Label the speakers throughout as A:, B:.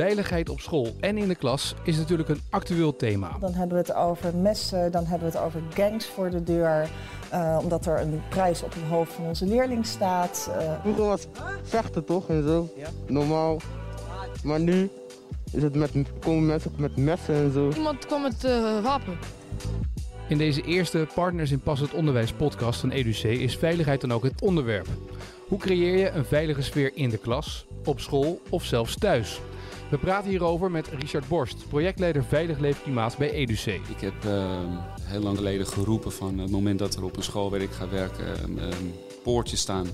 A: Veiligheid op school en in de klas is natuurlijk een actueel thema.
B: Dan hebben we het over messen, dan hebben we het over gangs voor de deur. Uh, omdat er een prijs op het hoofd van onze leerling staat.
C: Uh... Vroeger was vechten toch en zo, ja. normaal. Maar nu is het met, komen mensen met messen en zo.
D: Iemand kwam met uh, wapen.
A: In deze eerste Partners in Pas het Onderwijs podcast van EduC is veiligheid dan ook het onderwerp. Hoe creëer je een veilige sfeer in de klas, op school of zelfs thuis? We praten hierover met Richard Borst, projectleider Veilig Leefklimaat bij EduC.
E: Ik heb uh, heel lang geleden geroepen van het moment dat er op een school waar ik ga werken uh, poortjes staan.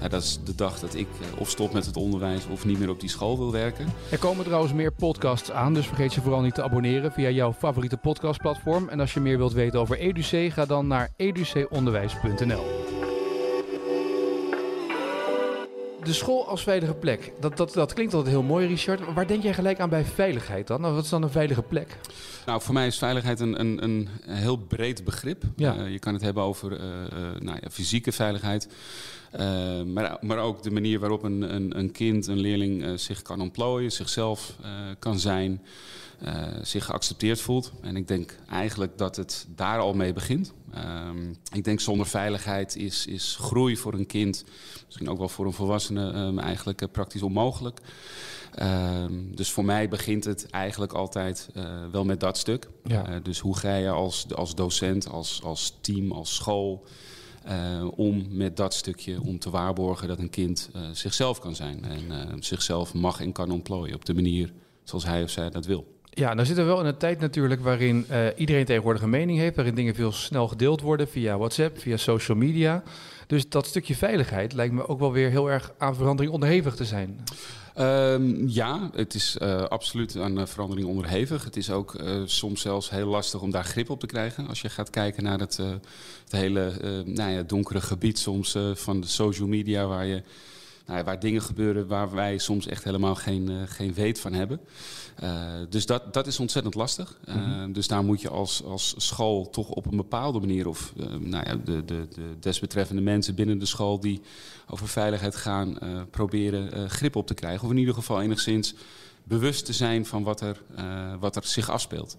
E: Ja, dat is de dag dat ik uh, of stop met het onderwijs of niet meer op die school wil werken.
A: Er komen trouwens meer podcasts aan, dus vergeet je vooral niet te abonneren via jouw favoriete podcastplatform. En als je meer wilt weten over EduC, ga dan naar educonderwijs.nl. de school als veilige plek. Dat, dat, dat klinkt altijd heel mooi, Richard. Waar denk jij gelijk aan bij veiligheid dan? Nou, wat is dan een veilige plek?
E: Nou, voor mij is veiligheid een, een, een heel breed begrip. Ja. Uh, je kan het hebben over uh, nou ja, fysieke veiligheid. Uh, maar, maar ook de manier waarop een, een, een kind, een leerling zich kan ontplooien, zichzelf kan zijn. Zich geaccepteerd voelt. En ik denk eigenlijk dat het daar al mee begint. Uh, ik denk zonder veiligheid is, is groei voor een kind, misschien ook wel voor een volwassene, um, eigenlijk praktisch onmogelijk. Ehm, dus voor mij begint het eigenlijk altijd wel met dat stuk. Ja. dus hoe ga je als, als docent, als, als team, als school. Om met dat stukje om te waarborgen dat een kind zichzelf kan zijn en zichzelf mag en kan ontplooien op de manier zoals hij of zij dat wil.
A: Ja, nou zitten we wel in een tijd natuurlijk waarin iedereen tegenwoordig een mening heeft, waarin dingen veel snel gedeeld worden via WhatsApp, via social media. Dus dat stukje veiligheid lijkt me ook wel weer heel erg aan verandering onderhevig te zijn.
E: Um, ja, het is uh, absoluut aan verandering onderhevig. Het is ook uh, soms zelfs heel lastig om daar grip op te krijgen. Als je gaat kijken naar het, het hele nou ja, donkere gebied soms van de social media, waar je nou, waar dingen gebeuren waar wij soms echt helemaal geen, uh, geen weet van hebben. Uh, dus dat, dat is ontzettend lastig. Mm -hmm. Dus daar moet je als, als school toch op een bepaalde manier, of nou ja, de, de, de desbetreffende mensen binnen de school die over veiligheid gaan, proberen grip op te krijgen. Of in ieder geval enigszins bewust te zijn van wat er, uh, wat er zich afspeelt.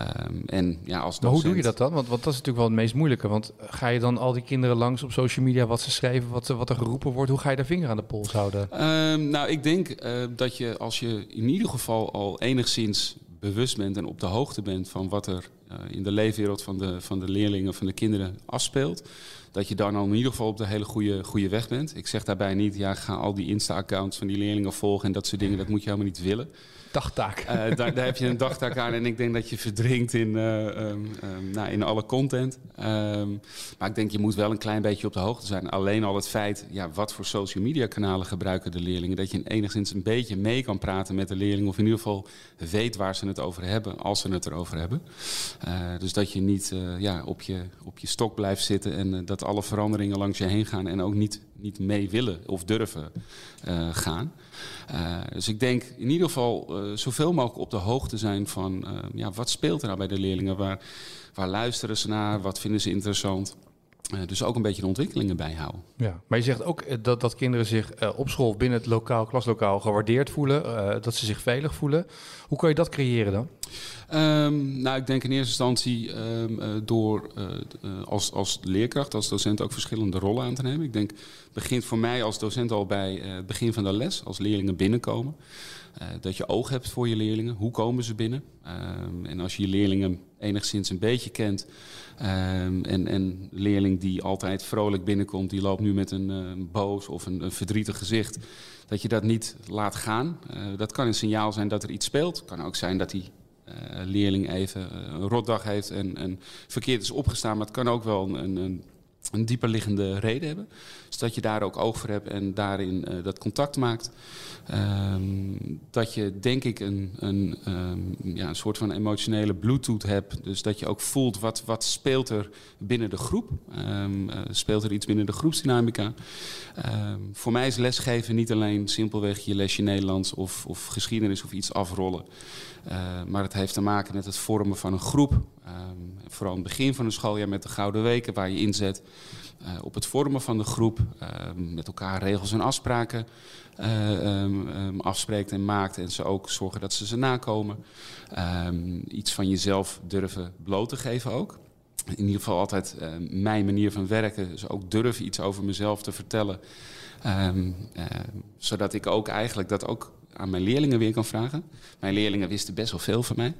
E: Um, en, ja, als docent...
A: Maar hoe doe je dat dan? Want, want, dat is natuurlijk wel het meest moeilijke. Want ga je dan al die kinderen langs op social media wat ze schrijven, wat, wat er geroepen wordt? Hoe ga je daar vinger aan de pols houden?
E: Um, nou, ik denk uh, dat je als je in ieder geval al enigszins bewust bent en op de hoogte bent van wat er uh, in de leefwereld van de, van de leerlingen, van de kinderen afspeelt, dat je dan al in ieder geval op de hele goede, goede weg bent. Ik zeg daarbij niet, ja, ga al die Insta-accounts van die leerlingen volgen en dat soort dingen, dat moet je helemaal niet willen.
A: Dagtaak.
E: Uh, daar, daar, heb je een dagtaak aan en ik denk dat je verdrinkt in, uh, um, um, nou, in alle content. Um, maar ik denk je moet wel een klein beetje op de hoogte zijn. Alleen al het feit, ja, wat voor social media kanalen gebruiken de leerlingen. Dat je enigszins een beetje mee kan praten met de leerlingen. Of in ieder geval weet waar ze het over hebben, als ze het erover hebben. Uh, dus dat je niet ja, op, je, op je stok blijft zitten en dat alle veranderingen langs je heen gaan. En ook niet, niet mee willen of durven gaan. dus ik denk in ieder geval uh, zoveel mogelijk op de hoogte zijn van ja, wat speelt er nou bij de leerlingen? Waar, waar luisteren ze naar? Wat vinden ze interessant? Dus ook een beetje de ontwikkelingen bijhouden.
A: Ja, maar je zegt ook dat, dat kinderen zich op school binnen het lokaal, klaslokaal gewaardeerd voelen, dat ze zich veilig voelen. Hoe kan je dat creëren dan?
E: Um, nou, ik denk in eerste instantie um, uh, door uh, als, als leerkracht, als docent ook verschillende rollen aan te nemen. Ik denk, begint voor mij als docent al bij het begin van de les, als leerlingen binnenkomen. dat je oog hebt voor je leerlingen. Hoe komen ze binnen? Um, en als je je leerlingen enigszins een beetje kent. en, en leerling die altijd vrolijk binnenkomt, die loopt nu met een, een boos of een, een, verdrietig gezicht. Dat je dat niet laat gaan. dat kan een signaal zijn dat er iets speelt. Het kan ook zijn dat hij leerling even een rotdag heeft en, en verkeerd is opgestaan. Maar het kan ook wel een, een, een dieper liggende reden hebben. Dus dat je daar ook oog voor hebt en daarin uh, dat contact maakt. Um, dat je denk ik een, een, um, ja, een soort van emotionele bluetooth hebt. Dus dat je ook voelt wat, wat speelt er binnen de groep. Um, speelt er iets binnen de groepsdynamica. voor mij is lesgeven niet alleen simpelweg je lesje Nederlands of, of geschiedenis of iets afrollen. Uh, maar het heeft te maken met het vormen van een groep. Um, vooral in het begin van een schooljaar met de Gouden Weken, waar je inzet uh, op het vormen van de groep. Uh, met elkaar regels en afspraken um, um, afspreekt en maakt en ze ook zorgen dat ze ze nakomen. Ehm, iets van jezelf durven bloot te geven ook. In ieder geval altijd mijn manier van werken. Dus ook durven iets over mezelf te vertellen. Uh, zodat ik ook eigenlijk dat ook aan mijn leerlingen weer kan vragen. Mijn leerlingen wisten best wel veel van mij.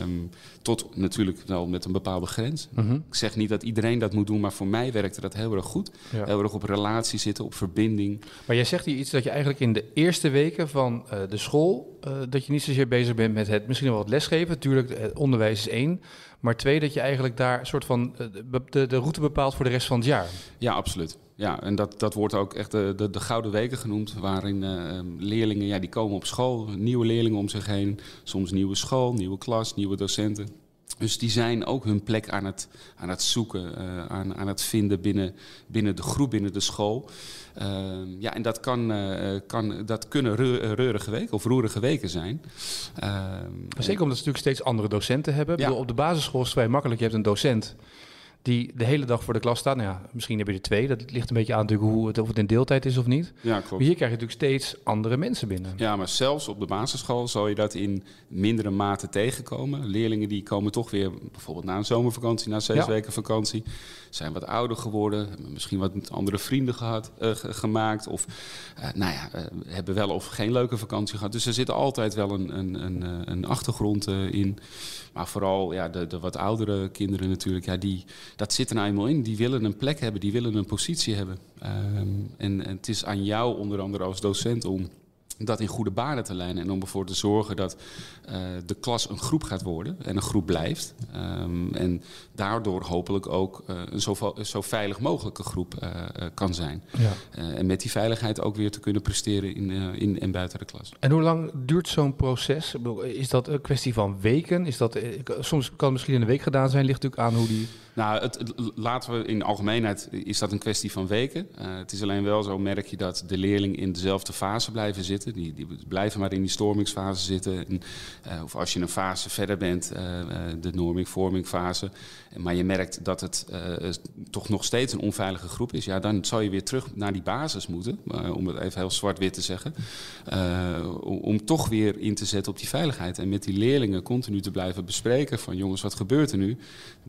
E: Um, tot natuurlijk wel met een bepaalde grens. Mm -hmm. Ik zeg niet dat iedereen dat moet doen, maar voor mij werkte dat heel erg goed. Ja. Heel erg op relatie zitten, op verbinding.
A: Maar jij zegt hier iets dat je eigenlijk in de eerste weken van uh, de school... Uh, dat je niet zozeer bezig bent met het misschien wel wat lesgeven. Natuurlijk, het onderwijs is één. Maar twee, dat je eigenlijk daar een soort van uh, de, de route bepaalt voor de rest van het jaar.
E: Ja, absoluut. Ja, en dat, dat wordt ook echt de, de, de gouden weken genoemd, waarin uh, leerlingen, ja, die komen op school, nieuwe leerlingen om zich heen, soms nieuwe school, nieuwe klas, nieuwe docenten. Dus die zijn ook hun plek aan het, aan het zoeken, uh, aan, aan het vinden binnen, binnen de groep, binnen de school. Uh, ja, en dat, kan, uh, kan, dat kunnen reurige weken of roerige weken zijn.
A: Zeker omdat ze natuurlijk steeds andere docenten hebben. Ja. Bedoel, op de basisschool is het vrij makkelijk. Je hebt een docent die de hele dag voor de klas staat. Nou ja, misschien heb je er twee. Dat ligt een beetje aan natuurlijk hoe het, of het in deeltijd is of niet.
E: Ja, klopt.
A: Maar hier krijg je natuurlijk steeds andere mensen binnen.
E: Ja, maar zelfs op de basisschool zal je dat in mindere mate tegenkomen. Leerlingen die komen toch weer bijvoorbeeld na een zomervakantie, na zes ja. weken vakantie. Zijn wat ouder geworden, misschien wat andere vrienden gehad, uh, gemaakt. Of uh, nou ja, uh, hebben wel of geen leuke vakantie gehad. Dus er zit altijd wel een, een, een, een achtergrond in. Maar vooral ja, de, de wat oudere kinderen natuurlijk, ja, die, dat zit er nou eenmaal in. Die willen een plek hebben, die willen een positie hebben. Um, en, en het is aan jou onder andere als docent om dat in goede banen te leiden en om ervoor te zorgen dat uh, de klas een groep gaat worden en een groep blijft. Um, en daardoor hopelijk ook uh, een zo, zo, veilig mogelijke groep uh, kan zijn. Ja. en met die veiligheid ook weer te kunnen presteren in, in en buiten de klas.
A: En hoe lang duurt zo'n proces? Is dat een kwestie van weken? Is dat, soms kan het misschien in een week gedaan zijn, ligt natuurlijk aan hoe die...
E: Nou, het, laten we in algemeenheid is dat een kwestie van weken. Uh, het is alleen wel zo, merk je dat de leerlingen in dezelfde fase blijven zitten. Die, die blijven maar in die stormingsfase zitten. En, uh, of als je een fase verder bent, uh, de norming-vorming-fase. Maar je merkt dat het toch nog steeds een onveilige groep is. Ja, dan zal je weer terug naar die basis moeten. om het even heel zwart-wit te zeggen. om toch weer in te zetten op die veiligheid. En met die leerlingen continu te blijven bespreken van jongens, wat gebeurt er nu?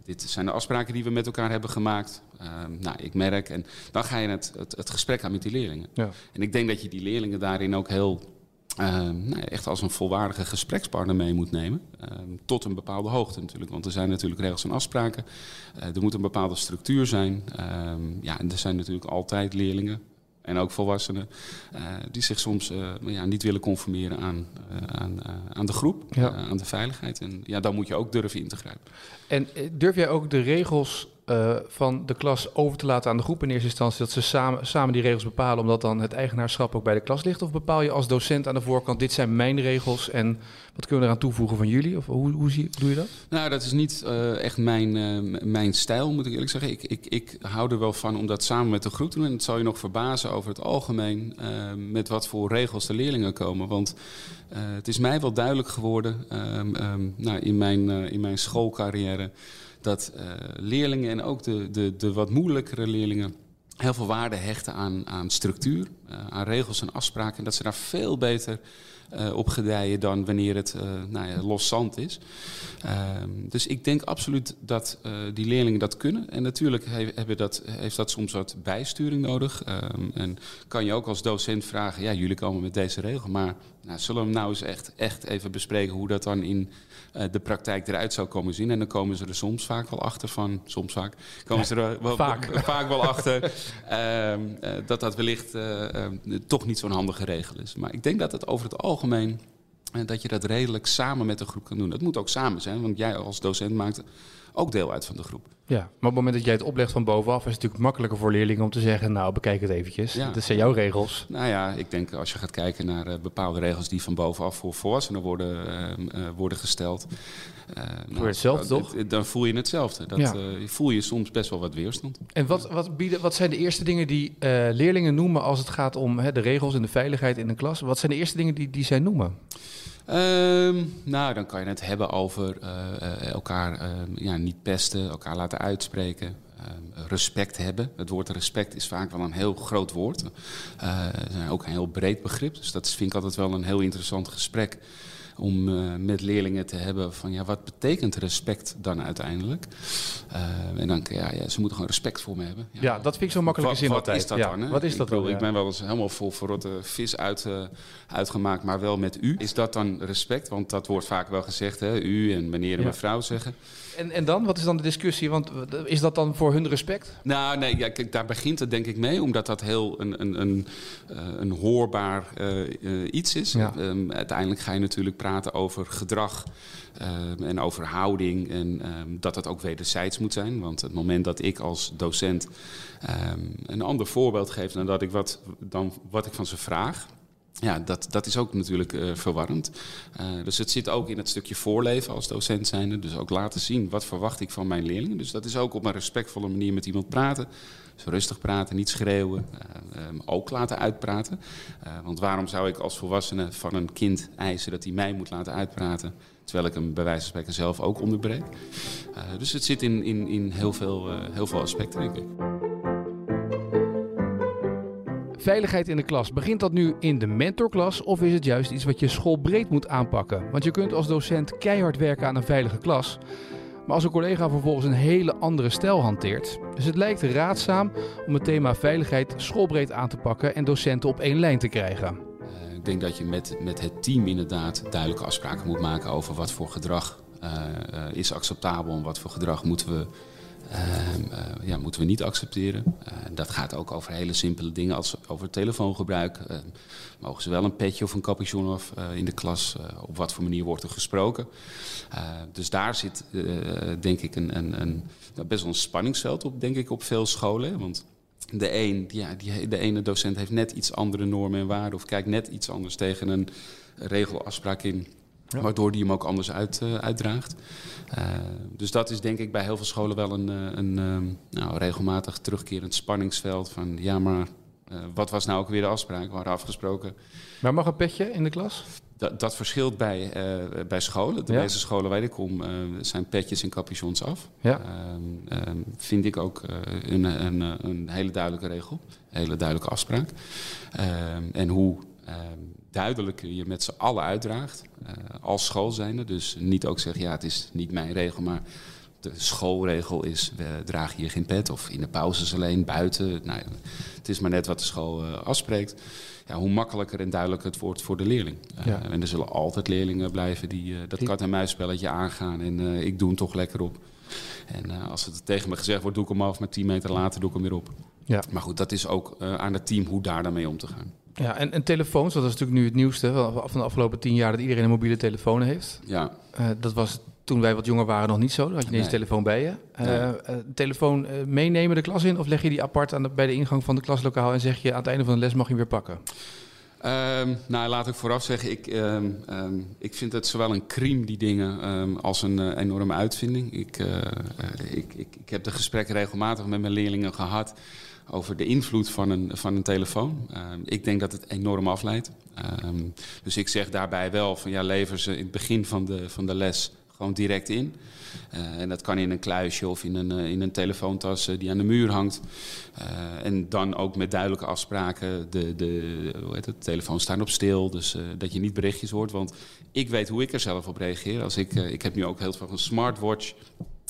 E: Dit zijn de afspraken die we met elkaar hebben gemaakt. Uh, nou, ik merk. En dan ga je het, het, het gesprek aan met die leerlingen. Ja. En ik denk dat je die leerlingen daarin ook heel. Uh, nou, echt als een volwaardige gesprekspartner mee moet nemen. Uh, tot een bepaalde hoogte natuurlijk. Want er zijn natuurlijk regels en afspraken. Uh, er moet een bepaalde structuur zijn. ja, en er zijn natuurlijk altijd leerlingen en ook volwassenen, uh, die zich soms uh, ja, niet willen conformeren aan, uh, aan, aan de groep, ja. aan de veiligheid. En ja, dan moet je ook durven in te grijpen.
A: En durf jij ook de regels van de klas over te laten aan de groep in eerste instantie, dat ze samen, samen die regels bepalen, omdat dan het eigenaarschap ook bij de klas ligt? Of bepaal je als docent aan de voorkant, dit zijn mijn regels en wat kunnen we eraan toevoegen van jullie? Of hoe, hoe doe je dat?
E: Nou, dat is niet uh, echt mijn, uh, mijn stijl, moet ik eerlijk zeggen. Ik, ik, ik hou er wel van om dat samen met de groep te doen. En het zal je nog verbazen over het algemeen met wat voor regels de leerlingen komen. Want het is mij wel duidelijk geworden um, nou, in, mijn, in mijn schoolcarrière dat leerlingen en ook de, de, de wat moeilijkere leerlingen heel veel waarde hechten aan, aan structuur, aan regels en afspraken. En dat ze daar veel beter uh, op gedijen dan wanneer het uh, nou ja, los zand is. Uh, dus ik denk absoluut dat uh, die leerlingen dat kunnen. En natuurlijk he hebben dat, heeft dat soms wat bijsturing nodig. Um, en kan je ook als docent vragen, ja, jullie komen met deze regel, maar nou, zullen we hem nou eens echt, echt even bespreken hoe dat dan in de praktijk eruit zou komen zien. En dan komen ze er soms vaak wel achter van, soms vaak, komen ze er wel,
A: vaak.
E: vaak wel achter uh, dat dat wellicht toch niet zo'n handige regel is. Maar ik denk dat het over het algemeen, dat je dat redelijk samen met de groep kan doen. Dat moet ook samen zijn, want jij als docent maakt ook deel uit van de groep.
A: Ja, maar op het moment dat jij het oplegt van bovenaf, is het natuurlijk makkelijker voor leerlingen om te zeggen, nou bekijk het eventjes. Ja. Dat zijn jouw regels.
E: Nou ja, ik denk als je gaat kijken naar uh, bepaalde regels die van bovenaf voor volwassenen worden, uh, uh, worden gesteld.
A: voor nou, hetzelfde toch?
E: Dan voel je hetzelfde. Dat ja. voel je soms best wel wat weerstand.
A: En wat, wat, bieden, wat zijn de eerste dingen die leerlingen noemen als het gaat om hè, de regels en de veiligheid in de klas? Wat zijn de eerste dingen die, die zij noemen?
E: Um, nou, dan kan je het hebben over uh, uh, elkaar uh, ja, niet pesten, elkaar laten uitspreken. respect hebben. Het woord respect is vaak wel een heel groot woord. Uh, ook een heel breed begrip. Dus dat vind ik altijd wel een heel interessant gesprek om uh, met leerlingen te hebben van ja, wat betekent respect dan uiteindelijk? Uh, en dan, ja, ja, ze moeten gewoon respect voor me hebben.
A: Ja, ja dat vind ik zo makkelijk zin
E: wat
A: altijd.
E: is dat
A: ja,
E: dan? Hè?
A: Wat is
E: ik
A: dat
E: bedoel,
A: dan?
E: Ik ben wel eens helemaal vol verrotte vis uit, uh, uitgemaakt, maar wel met u. Is dat dan respect? Want dat wordt vaak wel gezegd, hè? u en meneer en mevrouw zeggen.
A: En, en dan? Wat is dan de discussie? Want is dat dan voor hun respect?
E: Nou, nee, ja, kijk, daar begint het denk ik mee, omdat dat heel een, een, een, een hoorbaar iets is. Um, uiteindelijk ga je natuurlijk praten over gedrag um, en over houding en um, dat dat ook wederzijds moet zijn. Want het moment dat ik als docent een ander voorbeeld geef dan, dat ik wat, dan wat ik van ze vraag, ja, dat, dat is ook natuurlijk uh, verwarrend. Uh, dus het zit ook in het stukje voorleven als docent zijnde. Dus ook laten zien wat verwacht ik van mijn leerlingen. Dus dat is ook op een respectvolle manier met iemand praten. Dus rustig praten, niet schreeuwen. Uh, um, ook laten uitpraten. want waarom zou ik als volwassene van een kind eisen dat hij mij moet laten uitpraten... terwijl ik hem bij wijze van spreken zelf ook onderbreek? dus het zit in, in, in heel, veel, heel veel aspecten, denk ik.
A: Veiligheid in de klas, begint dat nu in de mentorklas of is het juist iets wat je schoolbreed moet aanpakken? Want je kunt als docent keihard werken aan een veilige klas, maar als een collega vervolgens een hele andere stijl hanteert. Dus het lijkt raadzaam om het thema veiligheid schoolbreed aan te pakken en docenten op één lijn te krijgen.
E: Uh, ik denk dat je met, met het team inderdaad duidelijke afspraken moet maken over wat voor gedrag uh, uh, is acceptabel en wat voor gedrag moeten we ja, moeten we niet accepteren. Uh, dat gaat ook over hele simpele dingen als over telefoongebruik. mogen ze wel een petje of een capuchon of in de klas? op wat voor manier wordt er gesproken? dus daar zit denk ik een, een, een, best wel een spanningsveld op, denk ik, op veel scholen. Want de, een, ja, die, de ene docent heeft net iets andere normen en waarden... of kijkt net iets anders tegen een regelafspraak in... Ja. Waardoor die hem ook anders uit, uh, uitdraagt. Uh, dus dat is denk ik bij heel veel scholen wel een, een, een nou, regelmatig terugkerend spanningsveld. Van ja, maar uh, wat was nou ook weer de afspraak? We hadden afgesproken.
A: Maar mag een petje in de klas?
E: Dat, dat verschilt bij, bij scholen. De ja. meeste scholen waar ik kom zijn petjes en capuchons af.
A: Ja.
E: vind ik ook een, een, een, hele duidelijke regel. Een hele duidelijke afspraak. en hoe duidelijker je met z'n allen uitdraagt. Uh, als school zijnde. Dus niet ook zeggen, ja, het is niet mijn regel, maar de schoolregel is, we dragen hier geen pet. Of in de pauzes alleen, buiten. Nou, het is maar net wat de school uh, afspreekt. Ja, hoe makkelijker en duidelijker het wordt voor de leerling. Uh,
A: Ja.
E: En er zullen altijd leerlingen blijven die dat kat-en-muisspelletje aangaan. En eh, ik doe hem toch lekker op. En eh, als het tegen me gezegd wordt, doe ik hem af. Maar tien meter later doe ik hem weer op.
A: Ja.
E: Maar goed, dat is ook eh, aan het team hoe daar dan mee om te gaan.
A: Ja, en, en telefoons, dat is natuurlijk nu het nieuwste van de afgelopen tien jaar dat iedereen een mobiele telefoon heeft.
E: Ja,
A: Eh, dat was toen wij wat jonger waren nog niet zo. Dan had je ineens
E: Nee.
A: een telefoon bij je.
E: Nee.
A: eh, telefoon meenemen de klas in of leg je die apart aan de, bij de ingang van de klaslokaal en zeg je aan het einde van de les mag je weer pakken?
E: Ehm, nou, laat ik vooraf zeggen, ik, ehm, ehm, ik vind het zowel een crime, die dingen, als een enorme uitvinding. Ik, ik, ik, ik heb de gesprekken regelmatig met mijn leerlingen gehad over de invloed van een, van een telefoon. Ehm, ik denk dat het enorm afleidt. Ehm, dus ik zeg daarbij wel van ja, lever ze in het begin van de, van de les gewoon direct in. Eh, en dat kan in een kluisje of in een, eh, in een telefoontas eh, die aan de muur hangt. En dan ook met duidelijke afspraken. De, de, hoe heet het, telefoon staan op stil, dus dat je niet berichtjes hoort. Want ik weet hoe ik er zelf op reageer. Als ik, ik heb nu ook heel veel van een smartwatch.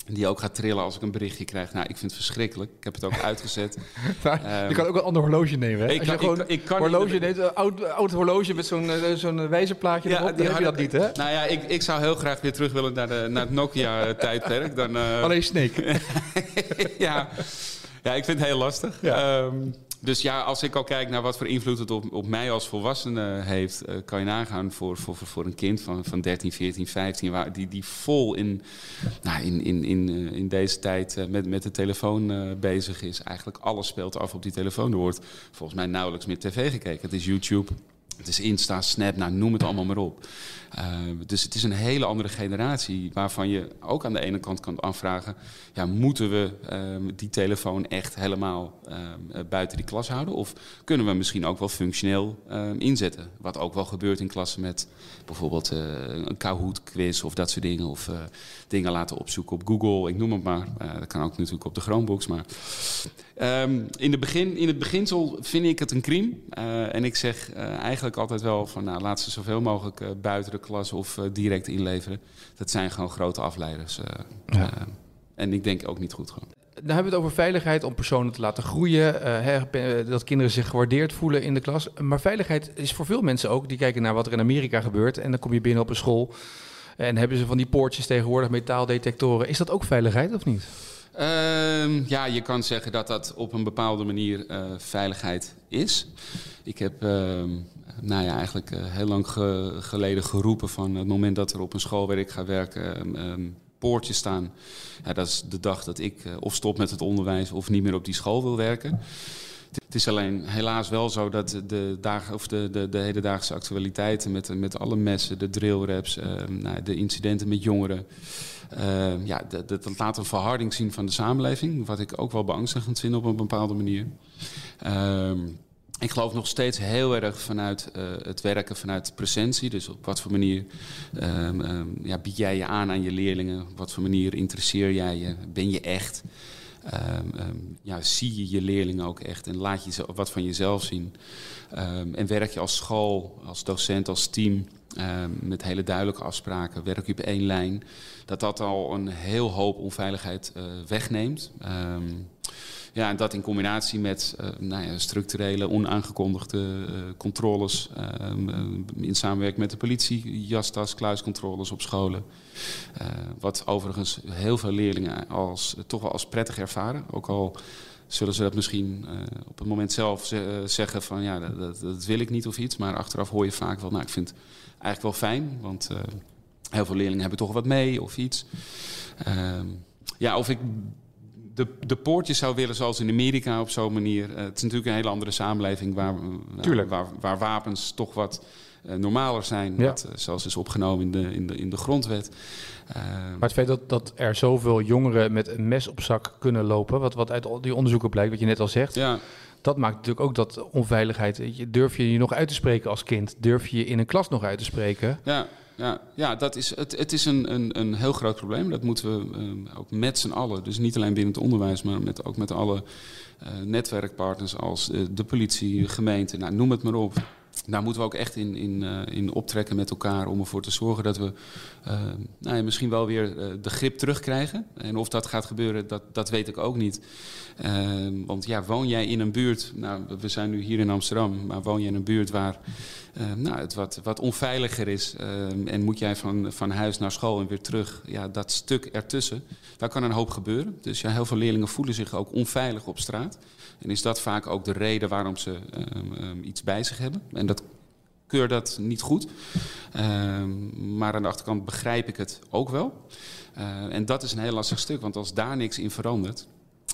E: Die ook gaat trillen als ik een berichtje krijg. Nou, ik vind het verschrikkelijk. Ik heb het ook uitgezet. Ehm,
A: je kan ook een ander horloge nemen. Hè?
E: ik kan-
A: gewoon
E: ik- ik kan
A: horloge neemt, een oud, oud horloge met zo'n eh, zo'n wijzerplaatje erop, dan heb je dat niet, hè?
E: Nou ja, ik, ik zou heel graag weer terug willen naar, de, naar het Nokia-tijdperk. Eh,
A: Alleen Snake.
E: ja. ja, ik vind het heel lastig.
A: Ja.
E: Ehm, dus ja, als ik al kijk naar wat voor invloed het op, op mij als volwassene heeft, eh, kan je nagaan voor, voor, voor- een kind van, van 13, 14, 15, waar, die, die vol in, nou, in, in, in, eh, in deze tijd eh, met, met de telefoon bezig is. Eigenlijk alles speelt af op die telefoon. Er wordt volgens mij nauwelijks meer tv gekeken. Het is YouTube. Het is Insta, Snap, nou, noem het allemaal maar op. Uh, dus het is een hele andere generatie waarvan je ook aan de ene kant kan afvragen: ja, moeten we uh, die telefoon echt helemaal uh, buiten die klas houden? Of kunnen we misschien ook wel functioneel inzetten? Wat ook wel gebeurt in klassen met bijvoorbeeld een Kahoot-quiz of dat soort dingen. Of dingen laten opzoeken op Google, ik noem het maar. dat kan ook natuurlijk op de Chromebooks. Maar in, de begin, in het beginsel vind ik het een crime. en ik zeg eigenlijk altijd wel van nou, laat ze zoveel mogelijk buiten de klas of uh, direct inleveren. Dat zijn gewoon grote afleiders. Uh, ja. uh, en ik denk ook niet goed gewoon.
A: Dan hebben we het over veiligheid om personen te laten groeien. Her, dat kinderen zich gewaardeerd voelen in de klas. Maar veiligheid is voor veel mensen ook. Die kijken naar wat er in Amerika gebeurt. En dan kom je binnen op een school. En hebben ze van die poortjes tegenwoordig, metaaldetectoren. Is dat ook veiligheid of niet?
E: Uh, ja, je kan zeggen dat dat op een bepaalde manier uh, veiligheid is. Ik heb uh, nou ja, eigenlijk uh, heel lang ge geleden geroepen van het moment dat er op een school waar ik ga werken um, poortjes staan. Ja, dat is de dag dat ik of stop met het onderwijs of niet meer op die school wil werken. Het is alleen helaas wel zo dat de, dagen, of de, de, de hedendaagse actualiteiten met, met alle messen, de drillraps, uh, nou, de incidenten met jongeren. Ja, dat, dat, laat een verharding zien van de samenleving, wat ik ook wel beangstigend vind op een bepaalde manier. Ik geloof nog steeds heel erg vanuit uh, het werken vanuit presentie. Dus op wat voor manier um, um, ja, bied jij je aan aan je leerlingen? Op wat voor manier interesseer jij je? Ben je echt? Um, ja, zie je je leerlingen ook echt en laat je wat van jezelf zien. en werk je als school, als docent, als team met hele duidelijke afspraken. Werk je op één lijn. Dat dat al een heel hoop onveiligheid uh, wegneemt. Ja, en dat in combinatie met uh, nou ja, structurele, onaangekondigde uh, controles uh, in samenwerking met de politie, jastas, kluiscontroles op scholen. wat overigens heel veel leerlingen als, toch wel als prettig ervaren. Ook al zullen ze dat misschien op het moment zelf zeggen van ja, dat, dat, wil ik niet of iets. Maar achteraf hoor je vaak wel, nou ik vind het eigenlijk wel fijn, want heel veel leerlingen hebben toch wat mee of iets. Ehm, ja, of ik de, de poortjes zou willen zoals in Amerika op zo'n manier. Uh, het is natuurlijk een hele andere samenleving waar, waar, waar, waar wapens toch wat uh, normaler zijn. Ja. Wat, zoals is opgenomen in de, in de, in de grondwet.
A: maar het feit dat, dat er zoveel jongeren met een mes op zak kunnen lopen, wat, wat uit die onderzoeken blijkt, wat je net al zegt.
E: Ja.
A: Dat maakt natuurlijk ook dat onveiligheid. Durf je je nog uit te spreken als kind? Durf je je in een klas nog uit te spreken?
E: Ja ja, ja dat is, het, het is een, een, een heel groot probleem. Dat moeten we um, ook met z'n allen, dus niet alleen binnen het onderwijs, maar met, ook met alle uh, netwerkpartners als uh, de politie, gemeente, nou, noem het maar op. Daar moeten we ook echt in, in, uh, in optrekken met elkaar om ervoor te zorgen dat we nou ja, misschien wel weer de grip terugkrijgen. En of dat gaat gebeuren, dat, dat weet ik ook niet. want ja, woon jij in een buurt, nou, we zijn nu hier in Amsterdam, maar woon je in een buurt waar nou, het wat, wat onveiliger is. Uh, en moet jij van, van huis naar school en weer terug. Ja, dat stuk ertussen, daar kan een hoop gebeuren. Dus heel veel leerlingen voelen zich ook onveilig op straat. En is dat vaak ook de reden waarom ze um, um, iets bij zich hebben. En dat keur dat niet goed. Um, maar aan de achterkant begrijp ik het ook wel. Uh, en dat is een heel lastig stuk, want als daar niks in verandert,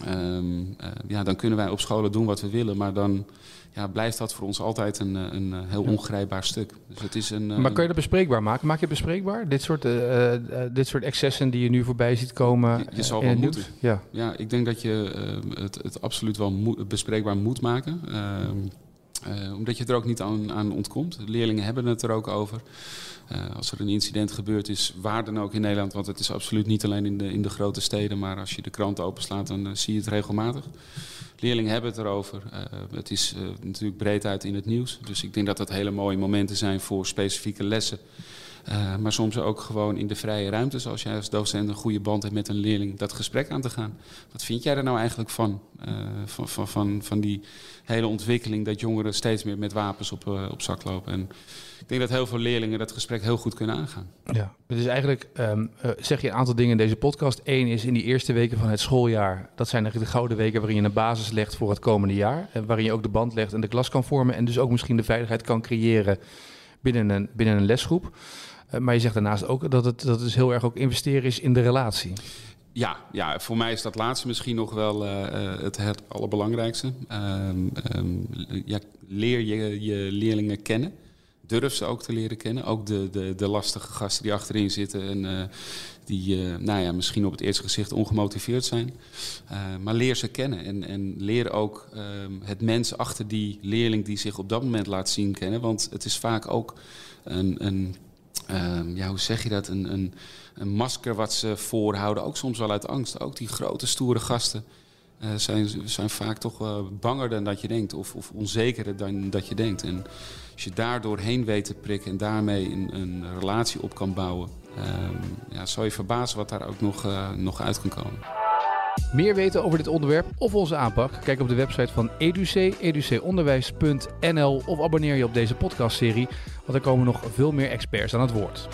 E: um, uh, ja, dan kunnen wij op scholen doen wat we willen, maar dan ja, blijft dat voor ons altijd een, een heel ongrijpbaar stuk. Dus het is een,
A: maar kun je dat bespreekbaar maken? Maak je het bespreekbaar? Dit soort, uh, uh, dit soort excessen die je nu voorbij ziet komen?
E: Je, je zal wel moeten. Ja. ja, ik denk dat je het, het absoluut wel moet, bespreekbaar moet maken. Uh, omdat je er ook niet aan, aan ontkomt. Leerlingen hebben het er ook over. Uh, als er een incident gebeurd is, waar dan ook in Nederland, want het is absoluut niet alleen in de, in de grote steden, maar als je de krant openslaat, dan uh, zie je het regelmatig. Leerlingen hebben het erover. het is natuurlijk breed uit in het nieuws. Dus ik denk dat dat hele mooie momenten zijn voor specifieke lessen. Uh, maar soms ook gewoon in de vrije ruimte, zoals jij als docent een goede band hebt met een leerling, dat gesprek aan te gaan. Wat vind jij er nou eigenlijk van? Uh, van, van, van, van, die hele ontwikkeling dat jongeren steeds meer met wapens op, uh, op zak lopen. En ik denk dat heel veel leerlingen dat gesprek heel goed kunnen aangaan.
A: Ja, dus eigenlijk um, zeg je een aantal dingen in deze podcast. Eén is in die eerste weken van het schooljaar, dat zijn de gouden weken waarin je een basis legt voor het komende jaar. En waarin je ook de band legt en de klas kan vormen en dus ook misschien de veiligheid kan creëren binnen een, binnen een lesgroep. Uh, maar je zegt daarnaast ook dat het, dat dus heel erg ook investeren is in de relatie.
E: Ja, ja, voor mij is dat laatste misschien nog wel uh, het, het allerbelangrijkste. Um, um, ja, leer je je leerlingen kennen. durf ze ook te leren kennen. Ook de, de, de lastige gasten die achterin zitten en die uh, nou ja, misschien op het eerste gezicht ongemotiveerd zijn. Uh, maar leer ze kennen en, en leer ook um, het mens achter die leerling die zich op dat moment laat zien kennen. Want het is vaak ook een, een um, ja, hoe zeg je dat, een, een, een masker wat ze voorhouden. Ook soms wel uit angst. Ook die grote stoere gasten. Uh, zijn, zijn vaak toch banger dan dat je denkt, of, of onzekerder dan dat je denkt. En als je daar doorheen weet te prikken en daarmee een, een relatie op kan bouwen, uh, ja, zou je verbazen wat daar ook nog, uh, nog uit kan komen.
A: Meer weten over dit onderwerp of onze aanpak? Kijk op de website van EduC, educonderwijs.nl of abonneer je op deze podcastserie, want er komen nog veel meer experts aan het woord.